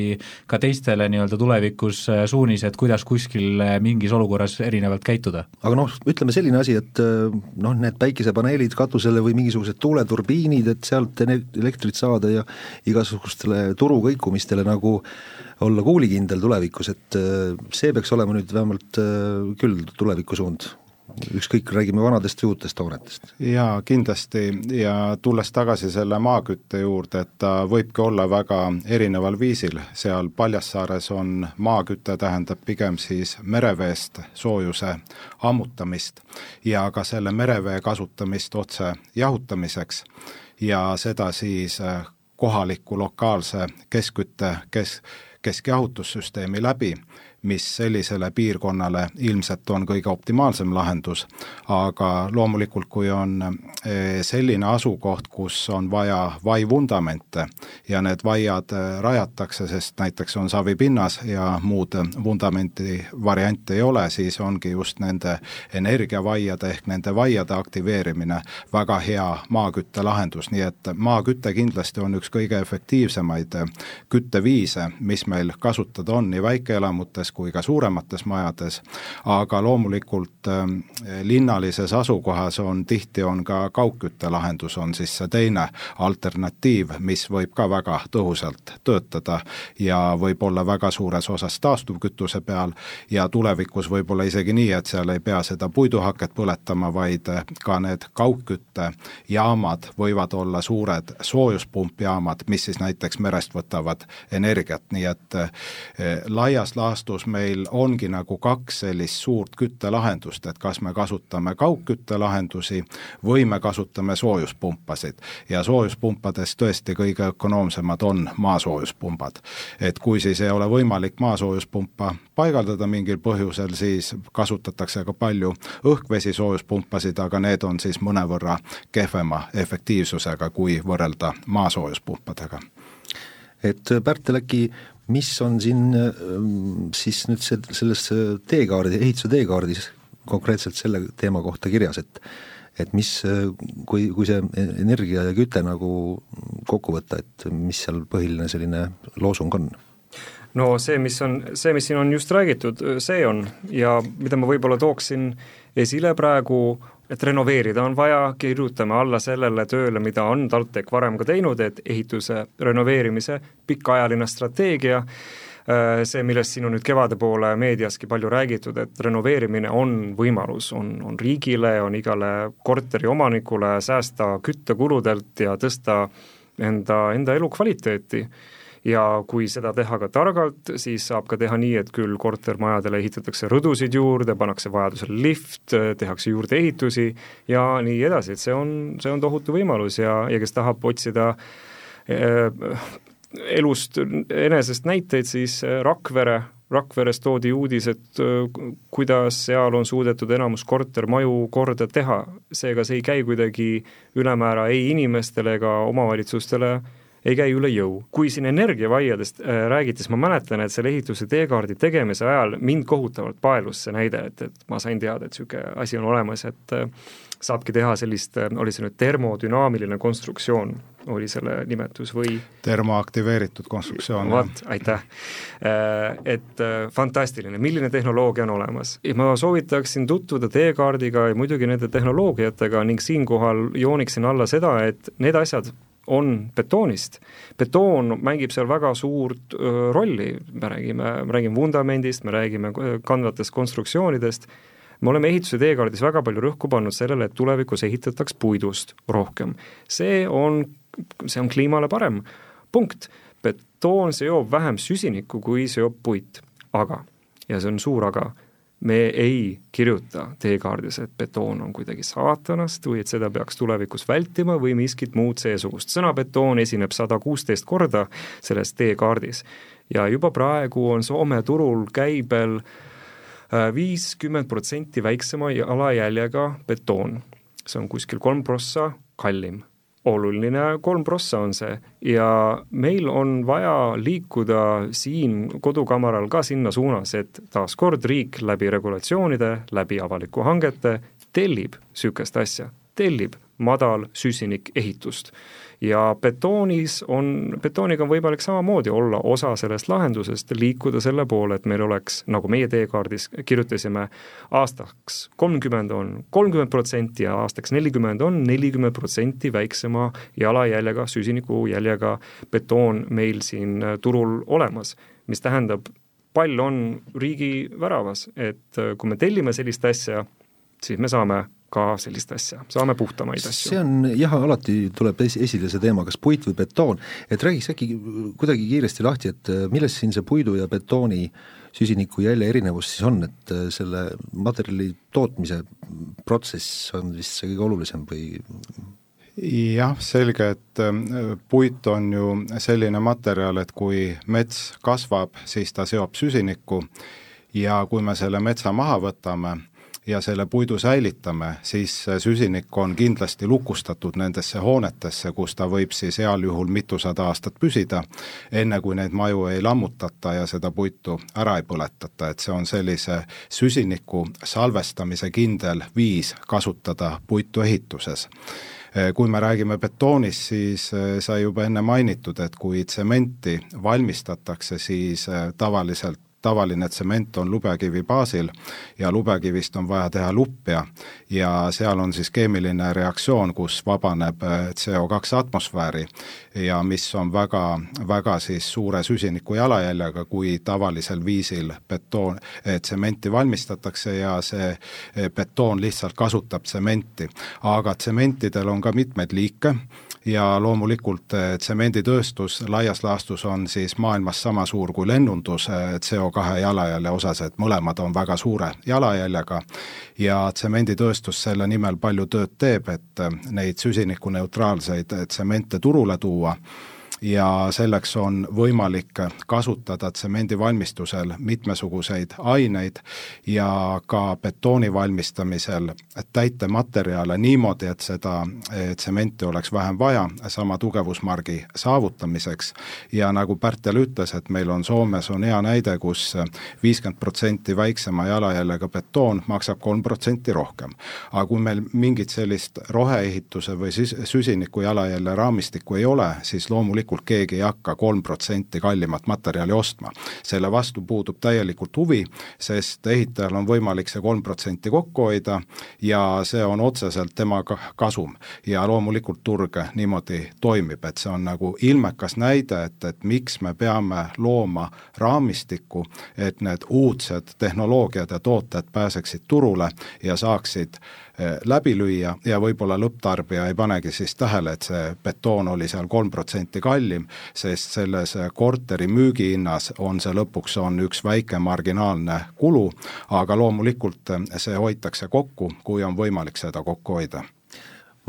ka teistele nii-öelda tulevikus äh, suunised, kuidas kuskil mingis olukorras erinevalt käituda.
aga noh, ütleme selline asi, et noh, need päikesepaneelid katusele või mingisugused tuuleturbiinid, et sealt elektrit saada ja igasugustele turu kõikumistele nagu olla kuulikindel tulevikus, et see peaks olema nüüd vähemalt küll tulevikusuund ükskõik, räägime vanadest või uutest hoonetest.
jaa, kindlasti. Ja tulles tagasi selle maakütte juurde, et ta võibki olla väga erineval viisil, seal Paljassaares on maaküte, tähendab pigem siis mereveest soojuse ammutamist ja ka selle merevee kasutamist otse jahutamiseks. Ja seda siis äh, kohaliku lokaalse keskkütte, kes, keskjahutussüsteemi läbi mis sellisele piirkonnale ilmselt on kõige optimaalsem lahendus, aga loomulikult, kui on eh, selline asukoht, kus on vaja vaivundamente ja need vaiad eh, rajatakse, sest näiteks on savipinnas ja muud vundamenti variante ei ole, siis ongi just nende energiavaiade ehk nende vaiade aktiveerimine väga hea maaküttelahendus, nii et maaküte kindlasti on üks kõige efektiivsemaid kütteviise, mis meil kasutada on nii väikeelamutes, majades kui ka suuremates majades, aga loomulikult äh, linnalises asukohas on tihti, on ka kaugküttelahendus, on siis see teine alternatiiv, mis võib ka väga tõhusalt töötada ja võib olla väga suures osas taastuvkütuse peal. Ja tulevikus võib-olla isegi nii, et seal ei pea seda puiduhaket põletama, vaid äh, ka need kaugküttejaamad võivad olla suured soojuspumpjaamad, mis siis näiteks merest võtavad energiat, nii et äh, laias laastus kodus meil ongi nagu kaks sellist suurt küttelahendust, et kas me kasutame kaugküttelahendusi või me kasutame soojuspumpasid. ja soojuspumpades tõesti kõige ökonoomsemad on maasoojuspumbad. et kui siis ei ole võimalik maasoojuspumpa paigaldada mingil põhjusel, siis kasutatakse ka palju õhkvesi soojuspumpasid, aga need on siis mõnevõrra kehvema efektiivsusega, kui võrrelda maasoojuspuhpadega
et Pärtel, äkki mis on siin ähm, siis nüüd see, selles teekaardi, ehituse teekaardis konkreetselt selle teema kohta kirjas, et et mis, kui, kui see energia ja küte nagu kokku võtta, et mis seal põhiline selline loosung on?
no see, mis on, see, mis siin on just räägitud, see on ja mida ma võib-olla tooksin esile praegu, et renoveerida on vaja, kirjutame alla sellele tööle, mida on TalTech varem ka teinud, et ehituse renoveerimise pikaajaline strateegia, äh, see, millest siin on nüüd kevade poole meediaski palju räägitud, et renoveerimine on võimalus, on, on riigile, on igale korteriomanikule säästa küttekuludelt ja tõsta enda, enda elukvaliteeti ja kui seda teha ka targalt, siis saab ka teha nii, et küll kortermajadele ehitatakse rõdusid juurde, pannakse vajadusel lift, tehakse juurdeehitusi ja nii edasi, et see on, see on tohutu võimalus ja, ja kes tahab otsida äh, elust enesest näiteid, siis Rakvere Rakveres toodi uudis, et kuidas seal on suudetud enamus kortermaju korda teha, seega see ei käi kuidagi ülemäära ei inimestele ega omavalitsustele ei käi üle jõu. kui siin energiavaiadest äh, räägiti, siis ma mäletan, et selle ehituse teekaardi tegemise ajal mind kohutavalt paelus see näide, et, et ma sain teada, et niisugune asi on olemas, et äh, saabki teha sellist, äh, oli see nüüd termodünaamiline konstruktsioon, oli selle nimetus või
termoaktiveeritud konstruktsioon.
vot, aitäh. Et fantastiline, milline tehnoloogia on olemas. ma soovitaksin tutvuda teekaardiga ja muidugi nende tehnoloogiatega ning siinkohal jooniksin alla seda, et need asjad on betoonist. betoon mängib seal väga suurt rolli, me räägime, me räägime vundamendist, me räägime kandvatest konstruktsioonidest, me oleme ehituse teekaardis väga palju rõhku pannud sellele, et tulevikus ehitataks puidust rohkem. see on, see on kliimale parem, punkt. betoon seob vähem süsinikku, kui seob puit, aga, ja see on suur aga me ei kirjuta teekaardis, et betoon on kuidagi saatanast või et seda peaks tulevikus vältima või miskit muud seesugust. sõna betoon esineb sada kuusteist korda selles teekaardis ja juba praegu on Soome turul käibel äh, viiskümmend protsenti väiksema jalajäljega betoon. see on kuskil kolm prossa kallim oluline kolm prossa on see. Ja meil on vaja liikuda siin kodukamaral ka sinna suunas, et taaskord riik läbi regulatsioonide, läbi avaliku hangete tellib niisugust asja, tellib madal süsinik ehitust ja betoonis on, betooniga on võimalik samamoodi olla osa sellest lahendusest, liikuda selle poole, et meil oleks, nagu meie teekaardis kirjutasime, aastaks kolmkümmend on kolmkümmend protsenti ja aastaks nelikümmend on nelikümmend protsenti väiksema jalajäljega, süsinikujäljega betoon meil siin turul olemas, mis tähendab, pall on riigi väravas, et kui me tellime sellist asja, siis me saame ka sellist asja, saame puhtamaid asju.
see on jah, alati tuleb es-, esile see teema, kas puit või betoon, et räägiks äkki kuidagi kiiresti lahti, et äh, milles siin see puidu ja betooni süsinikujälje erinevus siis on, et äh, selle materjali tootmise protsess on vist see kõige olulisem või?
Jah, selge, et äh, puit on ju selline materjal, et kui mets kasvab, siis ta seob süsinikku. Ja kui me selle metsa maha võtame, ja selle puidu säilitame, siis süsinik on kindlasti lukustatud nendesse hoonetesse, kus ta võib siis heal juhul mitusada aastat püsida, enne kui neid maju ei lammutata ja seda puitu ära ei põletata, et see on sellise süsiniku salvestamise kindel viis kasutada puitu ehituses. Kui me räägime betoonist, siis sai juba enne mainitud, et kui tsementi valmistatakse, siis tavaliselt tavaline tsement on lubekivi baasil ja lubekivist on vaja teha luppja ja seal on siis keemiline reaktsioon, kus vabaneb äh, CO2 atmosfääri ja mis on väga, väga siis suure süsiniku jalajäljega, kui tavalisel viisil betoon, äh, tsementi valmistatakse ja see äh, betoon lihtsalt kasutab tsementi. aga tsementidel on ka mitmeid liike ja loomulikult eh, tsemenditööstus laias laastus on siis maailmas sama suur kui lennundus eh, CO2 jalajälje osas, et mõlemad on väga suure jalajäljega. Ja tsemenditööstus selle nimel palju tööd teeb, et eh, neid süsinikuneutraalseid tsemente turule tuua ja selleks on võimalik kasutada tsemendi valmistusel mitmesuguseid aineid ja ka betooni valmistamisel täitematerjale niimoodi, et seda tsementi oleks vähem vaja sama tugevusmargi saavutamiseks. ja nagu Pärtel ütles, et meil on Soomes on hea näide kus, kus viiskümmend protsenti väiksema jalajäljega betoon maksab kolm protsenti rohkem. aga kui meil mingit sellist roheehituse või siis süsiniku jalajälje raamistikku ei ole, siis loomulikult loomulikult keegi ei hakka kolm protsenti kallimat materjali ostma. selle vastu puudub täielikult huvi, sest ehitajal on võimalik see kolm protsenti kokku hoida ja see on otseselt tema kasum. ja loomulikult turg niimoodi toimib, et see on nagu ilmekas näide, et, et miks me peame looma raamistikku, et need uudsed tehnoloogiad ja tooted pääseksid turule ja saaksid läbi lüüa ja võib-olla lõpptarbija ei panegi siis tähele, et see betoon oli seal kolm protsenti kallim, sest selles korteri müügihinnas on see lõpuks, on üks väike marginaalne kulu, aga loomulikult see hoitakse kokku, kui on võimalik seda kokku hoida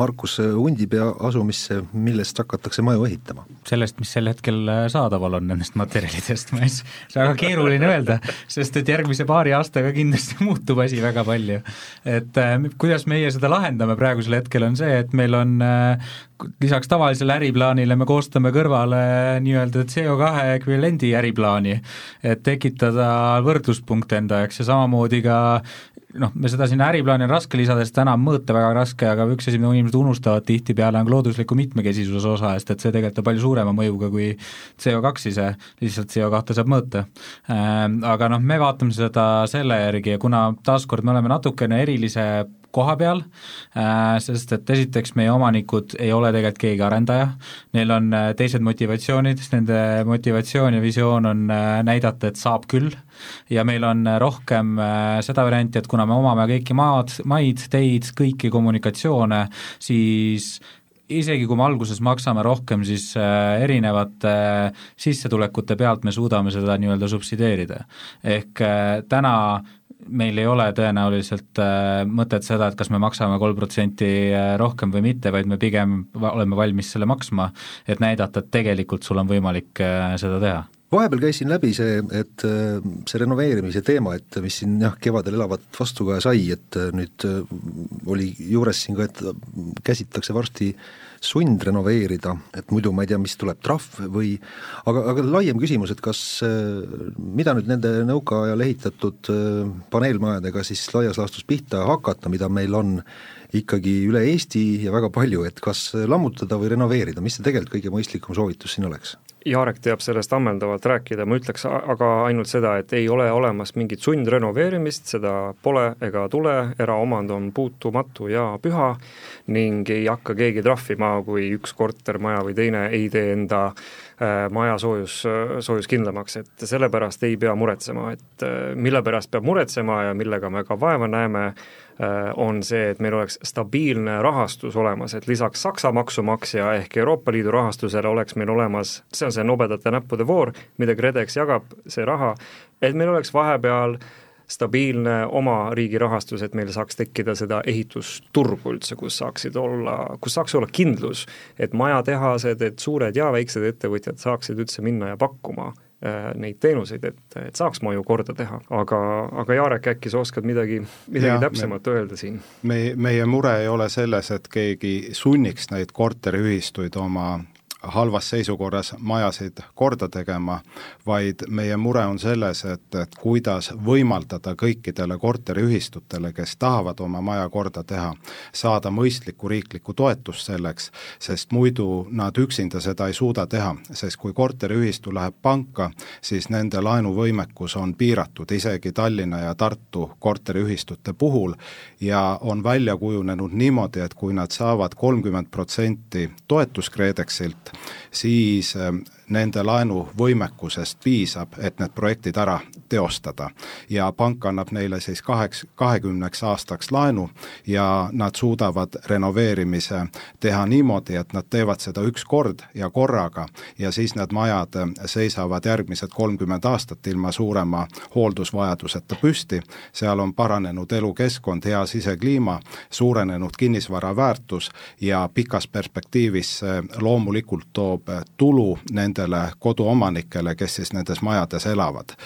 Markus, Hundipea asumisse, millest hakatakse maju ehitama?
sellest, mis sel hetkel saadaval on nendest materjalidest, ma ei, on väga keeruline öelda, sest et järgmise paari aastaga kindlasti muutub asi väga palju. et äh, kuidas meie seda lahendame praegusel hetkel, on see, et meil on äh, lisaks tavalisele äriplaanile me koostame kõrvale nii-öelda CO2 ekvivalendi äriplaani, et tekitada võrdluspunkte enda jaoks ja samamoodi ka noh, me seda sinna äriplaani on raske lisada, sest täna on mõõta väga raske, aga üks asi, mida inimesed unustavad tihtipeale, on loodusliku mitmekesisuse osa, sest et see tegelikult on palju suurema mõjuga kui CO2 ise, lihtsalt CO2 saab mõõta. Aga noh, me vaatame seda selle järgi ja kuna taaskord me oleme natukene erilise koha peal, äh, sest et esiteks meie omanikud ei ole tegelikult keegi arendaja, neil on äh, teised motivatsioonid, nende motivatsioon ja visioon on äh, näidata, et saab küll, ja meil on rohkem seda varianti, et kuna me omame kõiki maad, maid, teid, kõiki kommunikatsioone, siis isegi kui me alguses maksame rohkem, siis erinevate sissetulekute pealt me suudame seda nii-öelda subsideerida. ehk täna meil ei ole tõenäoliselt äh, mõtet seda, et kas me maksame kolm protsenti äh, rohkem või mitte, vaid me pigem oleme valmis selle maksma, et näidata, et tegelikult sul on võimalik äh, seda teha.
Vahepeal käis siin läbi see, et see renoveerimise teema, et mis siin jah, kevadel elavat vastukaja sai, et nüüd oli juures siin ka, et käsitletakse varsti äh, sundrenoveerida, et muidu ma ei tea, mis tuleb, trahv või aga, aga laiem küsimus, et kas, äh, mida nüüd nende nõukaajal ehitatud äh, paneelmajadega siis laias laastus pihta hakata, mida meil on ikkagi üle Eesti ja väga palju, et kas lammutada või renoveerida, mis see tegelikult kõige mõistlikum soovitus siin oleks?
Jarek teab sellest ammendavalt rääkida, ma ütleks aga ainult seda, et ei ole olemas mingit sundrenoveerimist, seda pole ega tule, eraomand on puutumatu ja püha ning ei hakka keegi trahvima, kui üks kortermaja või teine ei tee enda äh, maja soojus, soojuskindlamaks, et sellepärast ei pea muretsema, et äh, mille pärast peab muretsema ja millega me ka vaeva näeme, on see, et meil oleks stabiilne rahastus olemas, et lisaks Saksa maksumaksja ehk Euroopa Liidu rahastusele oleks meil olemas, see on see nobedate näppude voor, mida KredEx jagab, see raha, et meil oleks vahepeal stabiilne oma riigi rahastus, et meil saaks tekkida seda ehitusturgu üldse, kus saaksid olla, kus saaks olla kindlus, et majatehased, et suured ja väiksed ettevõtjad saaksid üldse minna ja pakkuma Äh, neid teenuseid, et, et saaks maju korda teha, aga, aga Jarek, äkki sa oskad midagi, midagi ja, täpsemat me, öelda siin?
meie, meie mure ei ole selles, et keegi sunniks neid korteriühistuid oma halvas seisukorras majasid korda tegema, vaid meie mure on selles, et, et kuidas võimaldada kõikidele korteriühistutele, kes tahavad oma maja korda teha, saada mõistlikku riiklikku toetust selleks, sest muidu nad üksinda seda ei suuda teha, sest kui korteriühistu läheb panka, siis nende laenuvõimekus on piiratud, isegi Tallinna ja Tartu korteriühistute puhul, ja on välja kujunenud niimoodi, et kui nad saavad kolmkümmend protsenti toetust KredExilt, siis ähm, nende laenuvõimekusest piisab, et need projektid ära teostada. ja pank annab neile siis kaheks, kahekümneks aastaks laenu ja nad suudavad renoveerimise teha niimoodi, et nad teevad seda üks kord ja korraga ja siis need majad seisavad järgmised kolmkümmend aastat ilma suurema hooldusvajaduseta püsti, seal on paranenud elukeskkond, hea sisekliima, suurenenud kinnisvara väärtus ja pikas perspektiivis loomulikult toob tulu nende nendele koduomanikele, kes siis nendes majades elavad.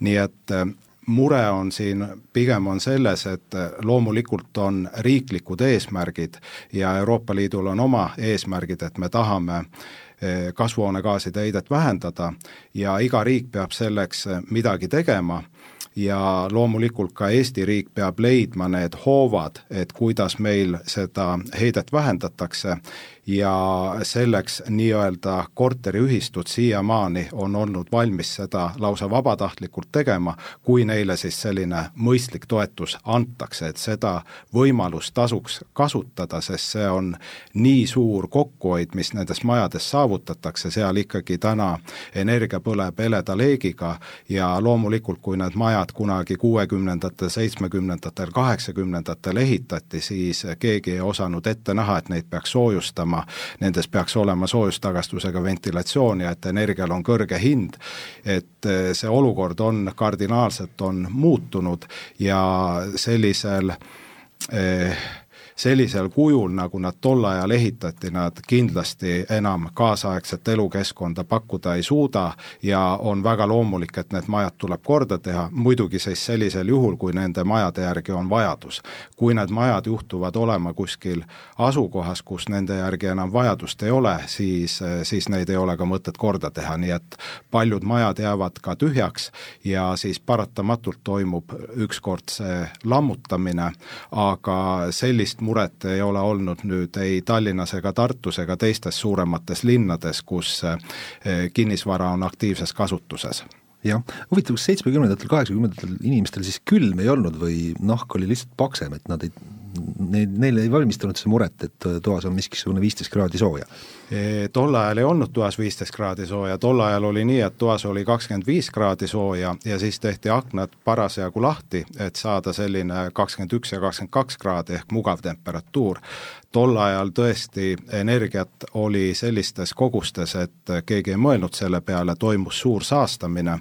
nii et äh, mure on siin pigem on selles, et äh, loomulikult on riiklikud eesmärgid ja Euroopa Liidul on oma eesmärgid, et me tahame äh, kasvuhoonegaaside heidet vähendada ja iga riik peab selleks midagi tegema ja loomulikult ka Eesti riik peab leidma need hoovad, et kuidas meil seda heidet vähendatakse ja selleks nii-öelda korteriühistud siiamaani on olnud valmis seda lausa vabatahtlikult tegema, kui neile siis selline mõistlik toetus antakse, et seda võimalust tasuks kasutada, sest see on nii suur kokkuhoid, mis nendes majades saavutatakse, seal ikkagi täna energia põleb heleda leegiga ja loomulikult, kui need majad kunagi kuuekümnendatel, seitsmekümnendatel, kaheksakümnendatel ehitati, siis keegi ei osanud ette näha, et neid peaks soojustama olema, nendes peaks olema soojustagastusega ventilatsioon ja et energial on kõrge hind, et eh, see olukord on kardinaalselt, on muutunud ja sellisel eh, sellisel kujul, nagu nad tol ajal ehitati, nad kindlasti enam kaasaegset elukeskkonda pakkuda ei suuda ja on väga loomulik, et need majad tuleb korda teha, muidugi siis sellisel juhul, kui nende majade järgi on vajadus. kui need majad juhtuvad olema kuskil asukohas, kus nende järgi enam vajadust ei ole, siis, siis neid ei ole ka mõtet korda teha, nii et paljud majad jäävad ka tühjaks ja siis paratamatult toimub ükskord see lammutamine, aga sellist muret ei ole olnud nüüd ei Tallinnas ega Tartus ega teistes suuremates linnades, kus eh, kinnisvara on aktiivses kasutuses.
Jah, huvitav, kas seitsmekümnendatel, kaheksakümnendatel inimestel siis külm ei olnud või nahk oli lihtsalt paksem, et nad ei neid, neile ei valmistanud see muret, et toas on miskisugune viisteist kraadi sooja?
E, tol ajal ei olnud toas viisteist kraadi sooja, tol ajal oli nii, et toas oli kakskümmend viis kraadi sooja ja siis tehti aknad parasjagu lahti, et saada selline kakskümmend üks ja kakskümmend kaks kraadi ehk mugav temperatuur. tol ajal tõesti energiat oli sellistes kogustes, et keegi ei mõelnud selle peale, toimus suur saastamine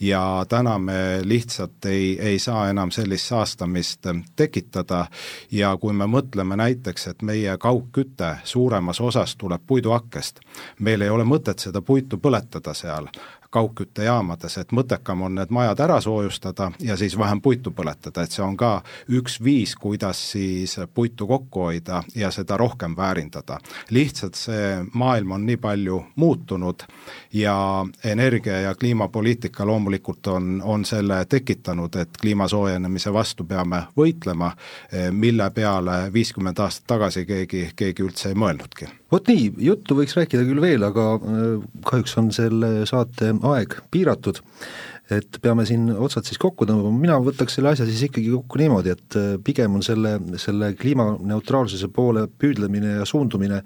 ja täna me lihtsalt ei, ei saa enam sellist saastamist tekitada. Ja kui me mõtleme näiteks, et meie kaugküte suuremas osas tuleb puiduhakkest, meil ei ole mõtet seda puitu põletada seal, kaugküttejaamades, et mõttekam on need majad ära soojustada ja siis vähem puitu põletada, et see on ka üks viis, kuidas siis puitu kokku hoida ja seda rohkem väärindada. lihtsalt see maailm on nii palju muutunud ja energia- ja kliimapoliitika loomulikult on, on selle tekitanud, et kliima soojenemise vastu peame võitlema, mille peale viiskümmend aastat tagasi keegi, keegi üldse ei mõelnudki.
vot nii, juttu võiks rääkida küll veel, aga äh, kahjuks on selle saate aeg piiratud, et peame siin otsad siis kokku tõmbama, mina võtaks selle asja siis ikkagi kokku niimoodi, et äh, pigem on selle, selle kliimaneutraalsuse poole püüdlemine ja suundumine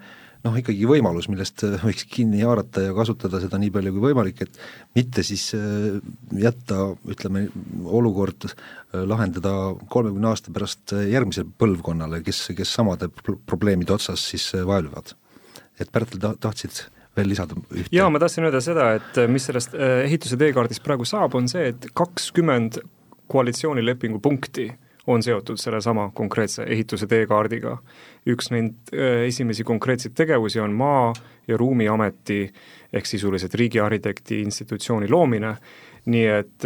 noh, ikkagi võimalus, millest äh, võiks kinni haarata ja kasutada seda nii palju kui võimalik, et mitte siis äh, jätta, ütleme, olukord lahendada kolmekümne aasta pärast järgmisele põlvkonnale, kes, kes samade probleemide otsas siis vaevlevad. et Pärtel ta-, tahtsid veel lisada ühte?
jaa, ma tahtsin öelda seda, et äh, mis sellest äh, ehituse teekaardist praegu saab, on see, et kakskümmend koalitsioonilepingu punkti on seotud sellesama konkreetse ehituse teekaardiga. üks neid äh, esimesi konkreetseid tegevusi on Maa- ja Ruumiameti ehk sisuliselt riigiarhitekti institutsiooni loomine, nii et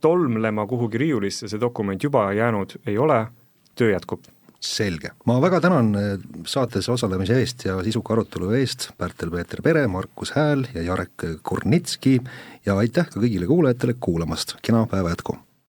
tolmlema kuhugi riiulisse see dokument juba jäänud ei ole, töö jätkub
selge, ma väga tänan eh, saates osalemise eest ja sisuka arutelu eest. Pärtel-Peeter Pere, Markus Hääl ja Jarek Kurnitski ja aitäh ka kõigile kuulajatele kuulamast, kena päeva jätku!